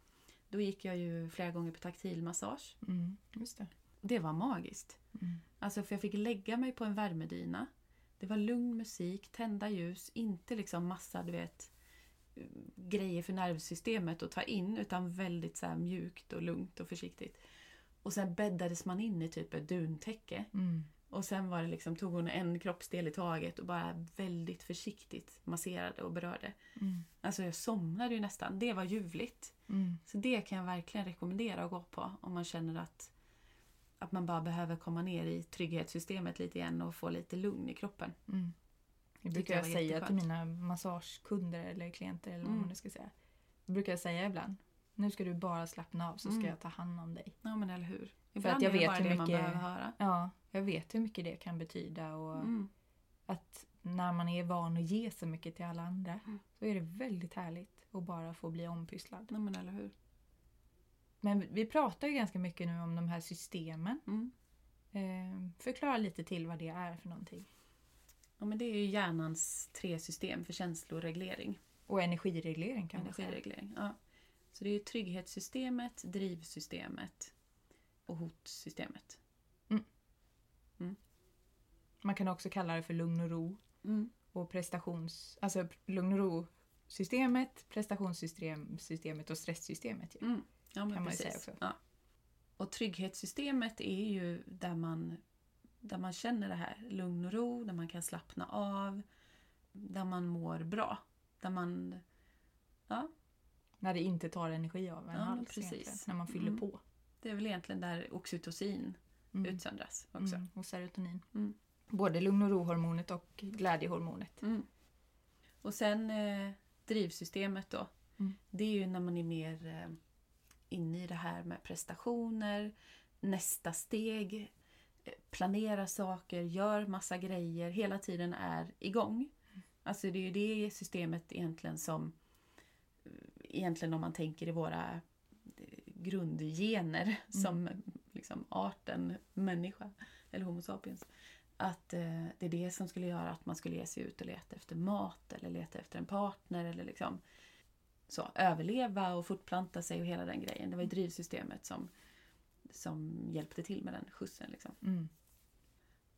Då gick jag ju flera gånger på taktilmassage. Mm. Just det. Det var magiskt. Mm. Alltså för jag fick lägga mig på en värmedyna. Det var lugn musik, tända ljus, inte liksom massa du vet grejer för nervsystemet att ta in utan väldigt så mjukt och lugnt och försiktigt. Och sen bäddades man in i typ ett duntäcke Mm. Och sen var det liksom, tog hon en kroppsdel i taget och bara väldigt försiktigt masserade och berörde. Mm. Alltså jag somnade ju nästan. Det var ljuvligt. Mm. Så det kan jag verkligen rekommendera att gå på om man känner att, att man bara behöver komma ner i trygghetssystemet lite igen och få lite lugn i kroppen. Mm. Det brukar jag jag säga till mina massagekunder eller klienter eller vad Mm. man nu ska säga. Det brukar jag säga ibland. Nu ska du bara slappna av så ska Mm. jag ta hand om dig. Ja men eller hur. att Ibland jag är det vet hur det man mycket- behöver höra. Ja, jag vet hur mycket det kan betyda och Mm. att när man är van att ge så mycket till alla andra Mm. så är det väldigt härligt att bara få bli ompysslad. Ja men eller hur. Men vi pratar ju ganska mycket nu om de här systemen. Mm. Eh, förklara lite till vad det är för någonting. Ja men det är ju hjärnans tre system för känsloreglering. Och energireglering kan man säga. Ja. Så det är ju trygghetssystemet, drivsystemet och hotsystemet. Man kan också kalla det för lugn och ro Mm. och prestations... Alltså lugn och ro-systemet, prestationssystemet och stresssystemet. ju. Ja, men Kan man ju precis. säga också. Ja. Och trygghetssystemet är ju där man, där man känner det här lugn och ro, där man kan slappna av, där man mår bra. Där man... Ja, När det inte tar energi av en Ja, alls precis. När man fyller Mm. på. det är väl egentligen där oxytocin Mm. utsöndras också. Mm. Och serotonin. Mm. Både lugn och ro-hormonet och glädjehormonet. Mm. Och sen eh, drivsystemet då. Mm. Det är ju när man är mer eh, inne i det här med prestationer, nästa steg, eh, planera saker, gör massa grejer, hela tiden är igång. Alltså det är ju det systemet egentligen som eh, egentligen om man tänker i våra eh, grundgener som liksom arten människa eller Homo sapiens. Att eh, det är det som skulle göra att man skulle ge sig ut och leta efter mat eller leta efter en partner eller liksom så, överleva och fortplanta sig och hela den grejen. Det var ju drivsystemet som, som hjälpte till med den skjutsen. Liksom. Mm.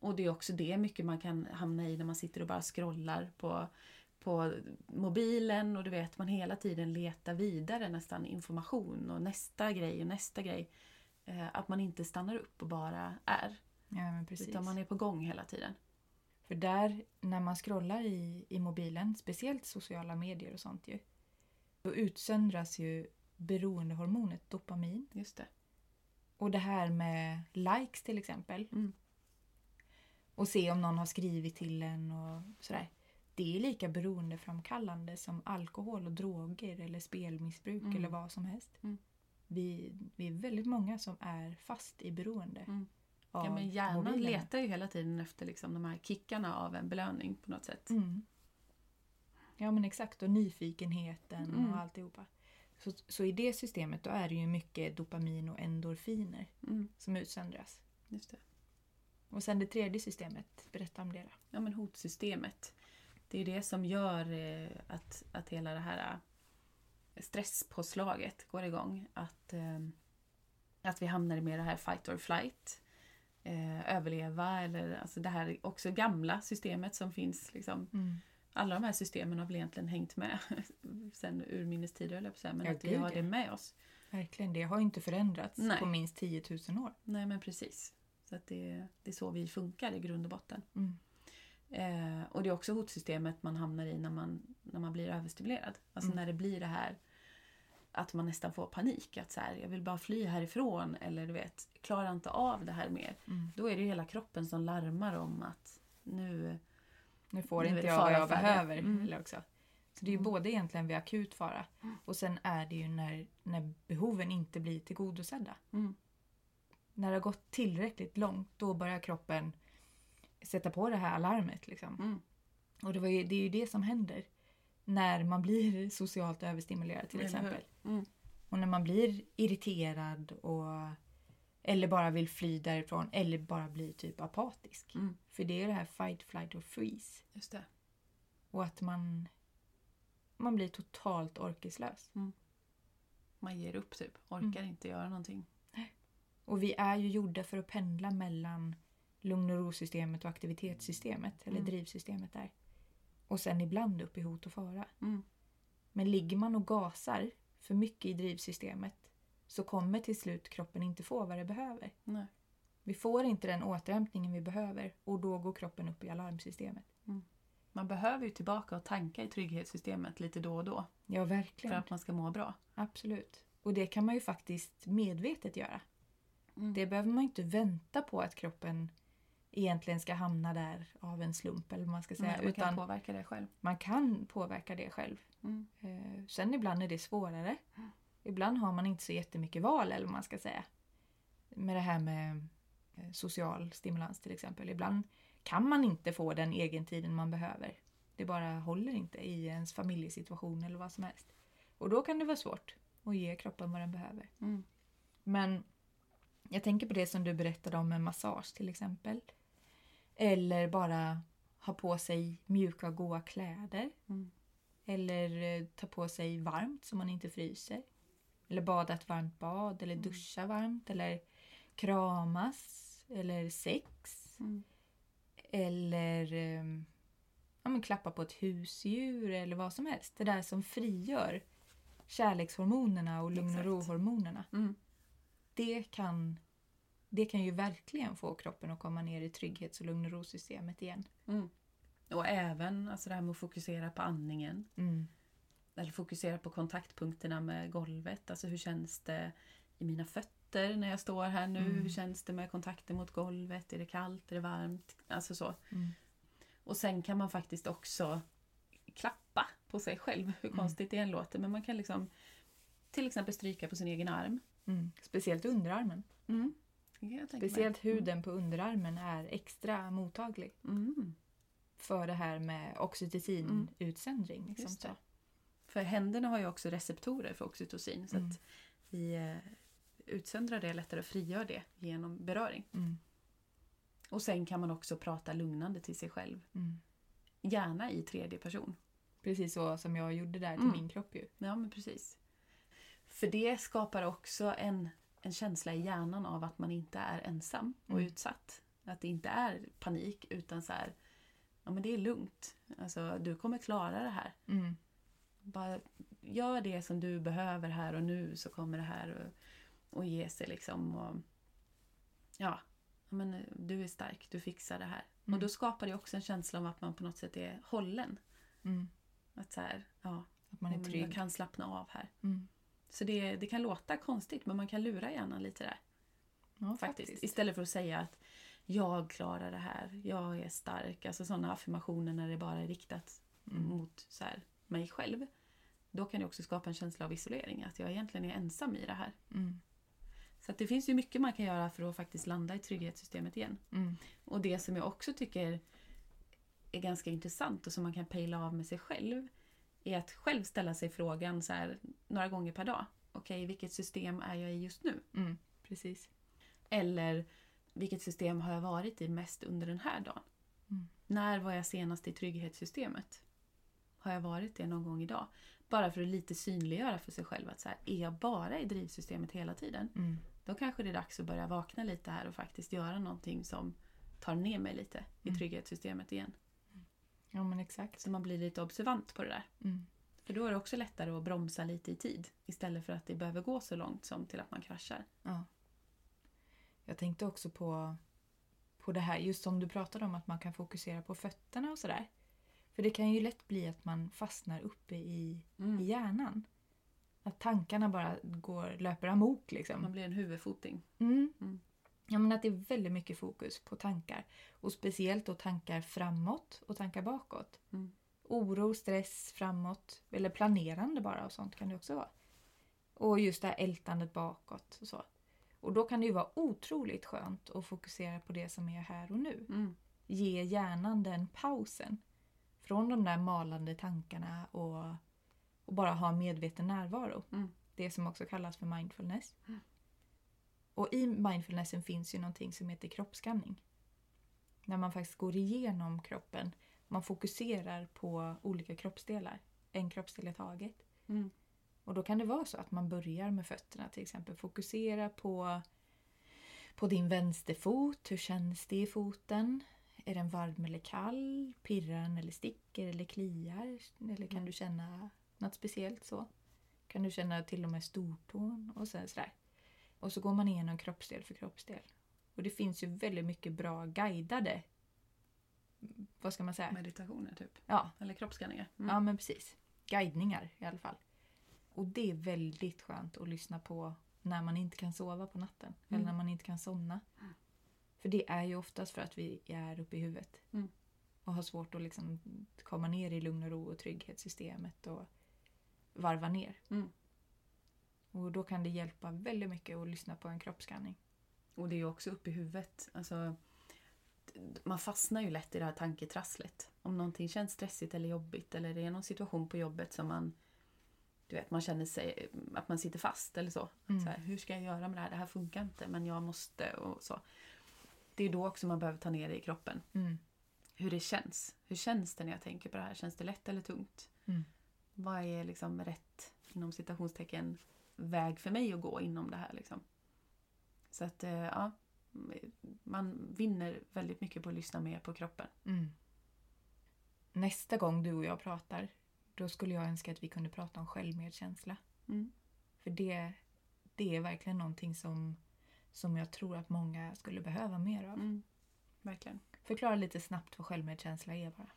Och det är också det mycket man kan hamna i när man sitter och bara scrollar på, på mobilen och du vet man hela tiden letar vidare nästan information och nästa grej och nästa grej. Eh, att man inte stannar upp och bara är. Ja, men precis. Utan man är på gång hela tiden. För där, när man scrollar i, i mobilen, speciellt sociala medier och sånt ju, då utsöndras ju beroendehormonet dopamin. Just det. Och det här med likes till exempel. Mm. Och se om någon har skrivit till en och sådär. Det är lika beroendeframkallande som alkohol och droger eller spelmissbruk Mm. eller vad som helst. Mm. Vi, vi är väldigt många som är fast i beroende Mm. Ja, men hjärnan mobilerna. letar ju hela tiden efter liksom de här kickarna av en belöning på något sätt. Mm. Ja men exakt, och nyfikenheten Mm. och alltihopa. Så, så i det systemet då är det ju mycket dopamin och endorfiner Mm, som utsöndras. just det. Och sen det tredje systemet, berätta om det då. Ja, men hotsystemet. Det är det som gör eh, att, att hela det här eh, stresspåslaget går igång. Att, eh, att vi hamnar med det här fight or flight. Överleva eller alltså det här också gamla systemet som finns. Liksom, alla de här systemen har väl egentligen hängt med sen urminnes tider, jag på säga. Men Ja, att vi har det med oss. Verkligen, det har inte förändrats Nej. på minst 10 000 år. Nej, men precis. Så att det, det är så vi funkar i grund och botten. Mm. Eh, och det är också hotsystemet man hamnar i när man, när man blir överstimulerad. Alltså Mm. när det blir det här att man nästan får panik. Att så här, jag vill bara fly härifrån eller du vet, klarar inte av det här mer. Mm. Då är det hela kroppen som larmar om att nu... Nu får Nu inte jag vad jag behöver. Mm. Eller också. Så det är ju Mm. både egentligen vid akut fara och sen är det ju när, när behoven inte blir tillgodosedda. Mm, När det har gått tillräckligt långt då börjar kroppen sätta på det här alarmet. Liksom. mm, Och det, var ju, det är ju det som händer när man blir socialt överstimulerad till exempel. mm, Och när man blir irriterad och eller bara vill fly därifrån eller bara blir typ apatisk. mm. För det är det här fight, flight or freeze. Just det. Och att man, man blir totalt orkeslös. Man ger upp typ. Orkar Mm. inte göra någonting. Och vi är ju gjorda för att pendla mellan lugn och ro-systemet och aktivitetssystemet, eller Mm. drivsystemet där. Och sen ibland upp i hot och fara. Mm, Men ligger man och gasar för mycket i drivsystemet så kommer till slut kroppen inte få vad det behöver. nej. Vi får inte den återhämtningen vi behöver och då går kroppen upp i alarmsystemet. Man behöver ju tillbaka och tanka i trygghetssystemet lite då och då Ja, för verkligen. att man ska må bra. Absolut. Och det kan man ju faktiskt medvetet göra. Mm. Det behöver man inte vänta på att kroppen egentligen ska hamna där av en slump eller man ska säga. Nej, man kan utan påverka det själv. man kan påverka det själv. Mm. Eh, sen ibland är det svårare. Ibland har man inte så jättemycket val eller vad man ska säga. Med det här med eh, social stimulans till exempel. Ibland kan man inte få den egentiden man behöver. Det bara håller inte i ens familjesituation eller vad som helst. Och då kan det vara svårt att ge kroppen vad den behöver. Mm. Men jag tänker på det som du berättade om med massage till exempel. Eller bara ha på sig mjuka och goa kläder. Mm. Eller eh, ta på sig varmt så man inte fryser. Eller bada ett varmt bad eller duscha varmt. Eller kramas. Eller sex. Mm. Eller eh, ja, men klappa på ett husdjur eller vad som helst. Det där som frigör kärlekshormonerna och lugn och ro-hormonerna. Mm. Det kan, det kan ju verkligen få kroppen att komma ner i trygghets och lugn och ro-systemet igen. Mm. Och även alltså det här med att fokusera på andningen. Mm. Eller fokusera på kontaktpunkterna med golvet. Alltså hur känns det i mina fötter när jag står här nu? Mm. Hur känns det med kontakten mot golvet? Är det kallt? Är det varmt? Alltså så. Mm. Och sen kan man faktiskt också klappa på sig själv. Hur Mm. konstigt det än låter. Men man kan liksom till exempel stryka på sin egen arm. Mm. Speciellt underarmen. Mm. Tänka mig. Speciellt huden på underarmen är extra mottaglig för det här med oxytocinutsöndring. Liksom. För händerna har ju också receptorer för oxytocin. Så Mm. att vi eh, utsöndrar det lättare och frigör det genom beröring. Mm. Och sen kan man också prata lugnande till sig själv. Mm. Gärna i tredje person. Precis så som jag gjorde där till Mm. min kropp ju. Ja, men precis. För det skapar också en, en känsla i hjärnan av att man inte är ensam och Mm. utsatt. Att det inte är panik utan så här, ja men det är lugnt. Alltså, du kommer klara det här. Bara gör det som du behöver här och nu så kommer det här att att ge sig liksom. Och, ja, men du är stark, du fixar det här. Mm. Och då skapar det också en känsla av att man på något sätt är hållen. Mm. Att så här, ja, Att man är men jag trygg. kan slappna av här. Mm. Så det, det kan låta konstigt men man kan lura hjärnan lite där. Ja, Faktiskt. Istället för att säga att jag klarar det här, jag är stark. Alltså sådana affirmationer när det bara är riktat Mm. mot så här, mig själv. Då kan det också skapa en känsla av isolering, att jag egentligen är ensam i det här. Mm. Så det finns ju mycket man kan göra för att faktiskt landa i trygghetssystemet igen. Mm. Och det som jag också tycker är ganska intressant och som man kan pejla av med sig själv är att själv ställa sig frågan så här, några gånger per dag. Okej, vilket system är jag i just nu? Mm. Precis. Eller vilket system har jag varit i mest under den här dagen? Mm. När var jag senast i trygghetssystemet? Har jag varit det någon gång idag? Bara för att lite synliggöra för sig själv att så här, är jag bara i drivsystemet hela tiden? Mm. Då kanske det är dags att börja vakna lite här och faktiskt göra någonting som tar ner mig lite i Mm. trygghetssystemet igen. Ja men exakt. Så man blir lite observant på det där. Mm. För då är det också lättare att bromsa lite i tid istället för att det behöver gå så långt som till att man kraschar. Ja. Jag tänkte också på, på det här, just som du pratade om att man kan fokusera på fötterna och sådär. För det kan ju lätt bli att man fastnar uppe i, i hjärnan. Att tankarna bara går, löper amok liksom. Man blir en huvudfoting. Mm. Mm. Ja, men att det är väldigt mycket fokus på tankar. Och speciellt då tankar framåt och tankar bakåt. Mm. Oro, stress framåt. Eller planerande bara och sånt kan det också vara. Och just det här ältandet bakåt och så. Och då kan det ju vara otroligt skönt att fokusera på det som är här och nu. Mm. Ge hjärnan den pausen. Från de där malande tankarna och, och bara ha medveten närvaro. Mm. Det som också kallas för mindfulness. Mm. Och i mindfulnessen finns ju någonting som heter kroppsskanning. När man faktiskt går igenom kroppen. Man fokuserar på olika kroppsdelar. En kroppsdel i taget. Mm. Och då kan det vara så att man börjar med fötterna till exempel. Fokusera på, på din vänsterfot. Hur känns det i foten? Är den varm eller kall? Pirrar den eller sticker eller kliar? Eller kan Mm. du känna något speciellt så? Kan du känna till och med stortån och sen sådär. Och så går man igenom kroppsdel för kroppsdel. Och det finns ju väldigt mycket bra guidade, vad ska man säga? Meditationer typ. Ja, Eller kroppsskanningar. Mm. ja men precis. Guidningar i alla fall. Och det är väldigt skönt att lyssna på när man inte kan sova på natten. Eller Mm. när man inte kan somna. För det är ju oftast för att vi är uppe i huvudet. Mm. Och har svårt att liksom komma ner i lugn och ro och trygghetssystemet och varva ner. Mm. Och då kan det hjälpa väldigt mycket att lyssna på en kroppsskanning. Och det är ju också uppe i huvudet. Alltså, man fastnar ju lätt i det här tanketrasslet. Om någonting känns stressigt eller jobbigt eller det är någon situation på jobbet som man du vet, man känner sig att man sitter fast eller så. Mm. så här, hur ska jag göra med det här? Det här funkar inte men jag måste och så. Det är då också man behöver ta ner det i kroppen. Mm. Hur det känns. Hur känns det när jag tänker på det här? Känns det lätt eller tungt? Mm. Vad är liksom rätt, inom citationstecken, väg för mig att gå inom det här? Liksom? Så att, eh, ja. Man vinner väldigt mycket på att lyssna mer på kroppen. Mm. Nästa gång du och jag pratar, då skulle jag önska att vi kunde prata om självmedkänsla. Mm. För det, det är verkligen någonting som, som jag tror att många skulle behöva mer av. Mm. Verkligen. Förklara lite snabbt vad självmedkänsla är bara.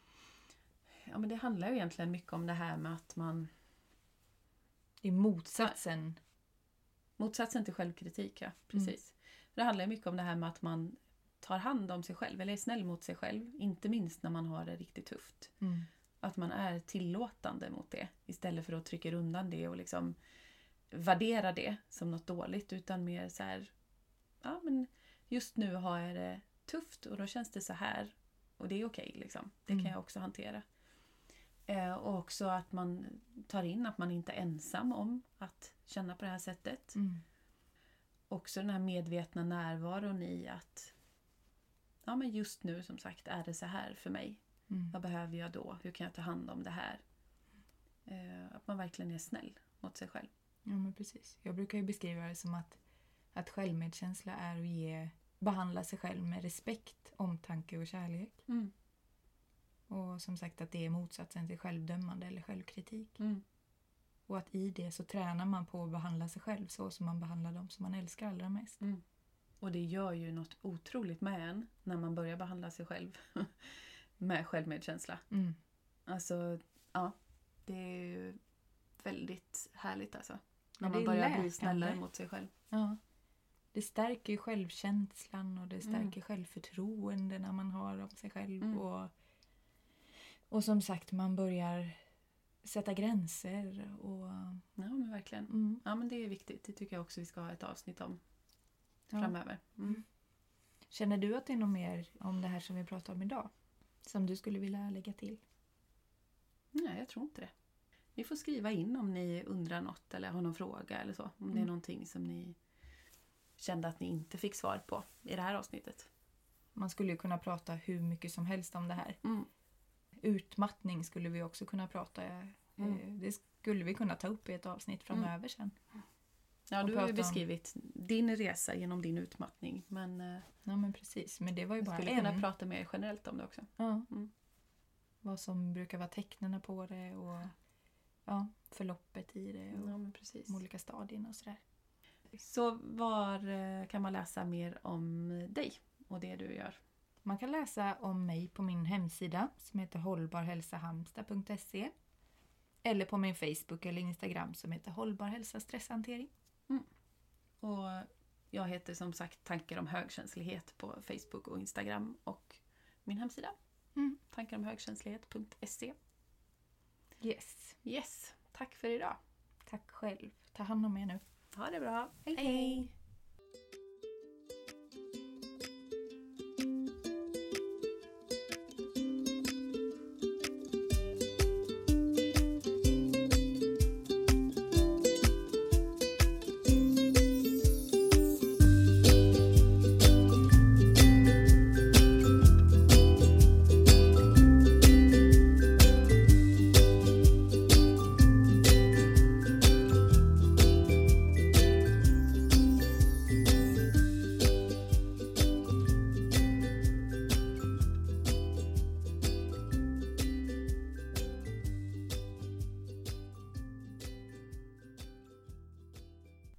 Ja, men det handlar ju egentligen mycket om det här med att man... Det är motsatsen. Motsatsen till självkritik, ja. Precis. Det handlar ju mycket om det här med att man tar hand om sig själv, eller är snäll mot sig själv. Inte minst när man har det riktigt tufft. Mm. Att man är tillåtande mot det istället för att trycka undan det och liksom värdera det som något dåligt utan mer så här ja men just nu har jag det tufft och då känns det så här och det är okej liksom. Det Mm. kan jag också hantera. Eh, och också att man tar in att man inte är ensam om att känna på det här sättet. Mm. Också den här medvetna närvaron i att ja men just nu som sagt är det så här för mig. Mm. Vad behöver jag då? Hur kan jag ta hand om det här? Eh, att man verkligen är snäll mot sig själv. Ja, men precis. Jag brukar ju beskriva det som att, att självmedkänsla är att ge, behandla sig själv med respekt, omtanke och kärlek. Mm. Och som sagt att det är motsatsen till självdömande eller självkritik. Mm. Och att i det så tränar man på att behandla sig själv så som man behandlar dem som man älskar allra mest. Mm. Och det gör ju något otroligt med en när man börjar behandla sig själv med självmedkänsla. Mm. Alltså, ja. Det är ju väldigt härligt alltså. När man börjar bli läkande. snällare mot sig själv. Ja. Det stärker ju självkänslan och det stärker Mm. självförtroende när man har om sig själv. Mm. Och, och som sagt, man börjar sätta gränser. Och, Ja men verkligen. mm. Ja men det är viktigt. Det tycker jag också vi ska ha ett avsnitt om Ja. framöver. Mm. Känner du att det är något mer om det här som vi pratar om idag? Som du skulle vilja lägga till? Nej, jag tror inte det. Ni får skriva in om ni undrar något eller har någon fråga eller så. Om det är Mm. någonting som ni kände att ni inte fick svar på i det här avsnittet. Man skulle ju kunna prata hur mycket som helst om det här. Mm. Utmattning skulle vi också kunna prata eh, Mm. Det skulle vi kunna ta upp i ett avsnitt framöver sen. Ja, du har ju om- beskrivit din resa genom din utmattning. Men eh, Ja men precis, men det var ju bara skulle en. kunna prata mer generellt om det också. Ja. Mm. Vad som brukar vara tecknen på det och ja, förloppet i det och Ja, de olika stadierna och sådär. Så var eh, kan man läsa mer om dig och det du gör? Man kan läsa om mig på min hemsida som heter hållbarhälsahalmstad.se eller på min Facebook eller Instagram som heter Hållbar hälsa stresshantering. Och jag heter som sagt Tankar om högkänslighet på Facebook och Instagram och min hemsida. Mm. Tankaromhögkänslighet.se Yes. Yes, tack för idag. Tack själv. Ta hand om er nu. Ha det bra. hej.